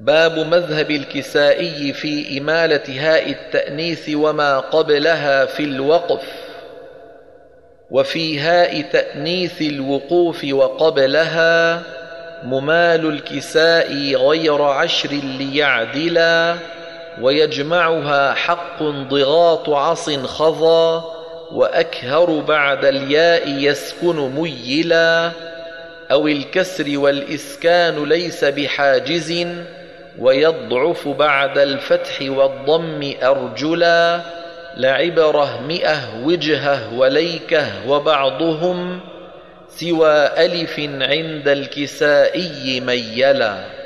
باب مذهب الكسائي في إمالة هاء التأنيث وما قبلها في الوقف وفي هاء تأنيث الوقوف وقبلها ممال الكساء غير عشر ليعدلا ويجمعها حق ضغاط عص خضا وأكهر بعد الياء يسكن ميلا أو الكسر والإسكان ليس بحاجز ويضعف بعد الفتح والضم أرجلا لعبره مئة وجهه وليكه وبعضهم سوى ألف عند الكسائي ميلا.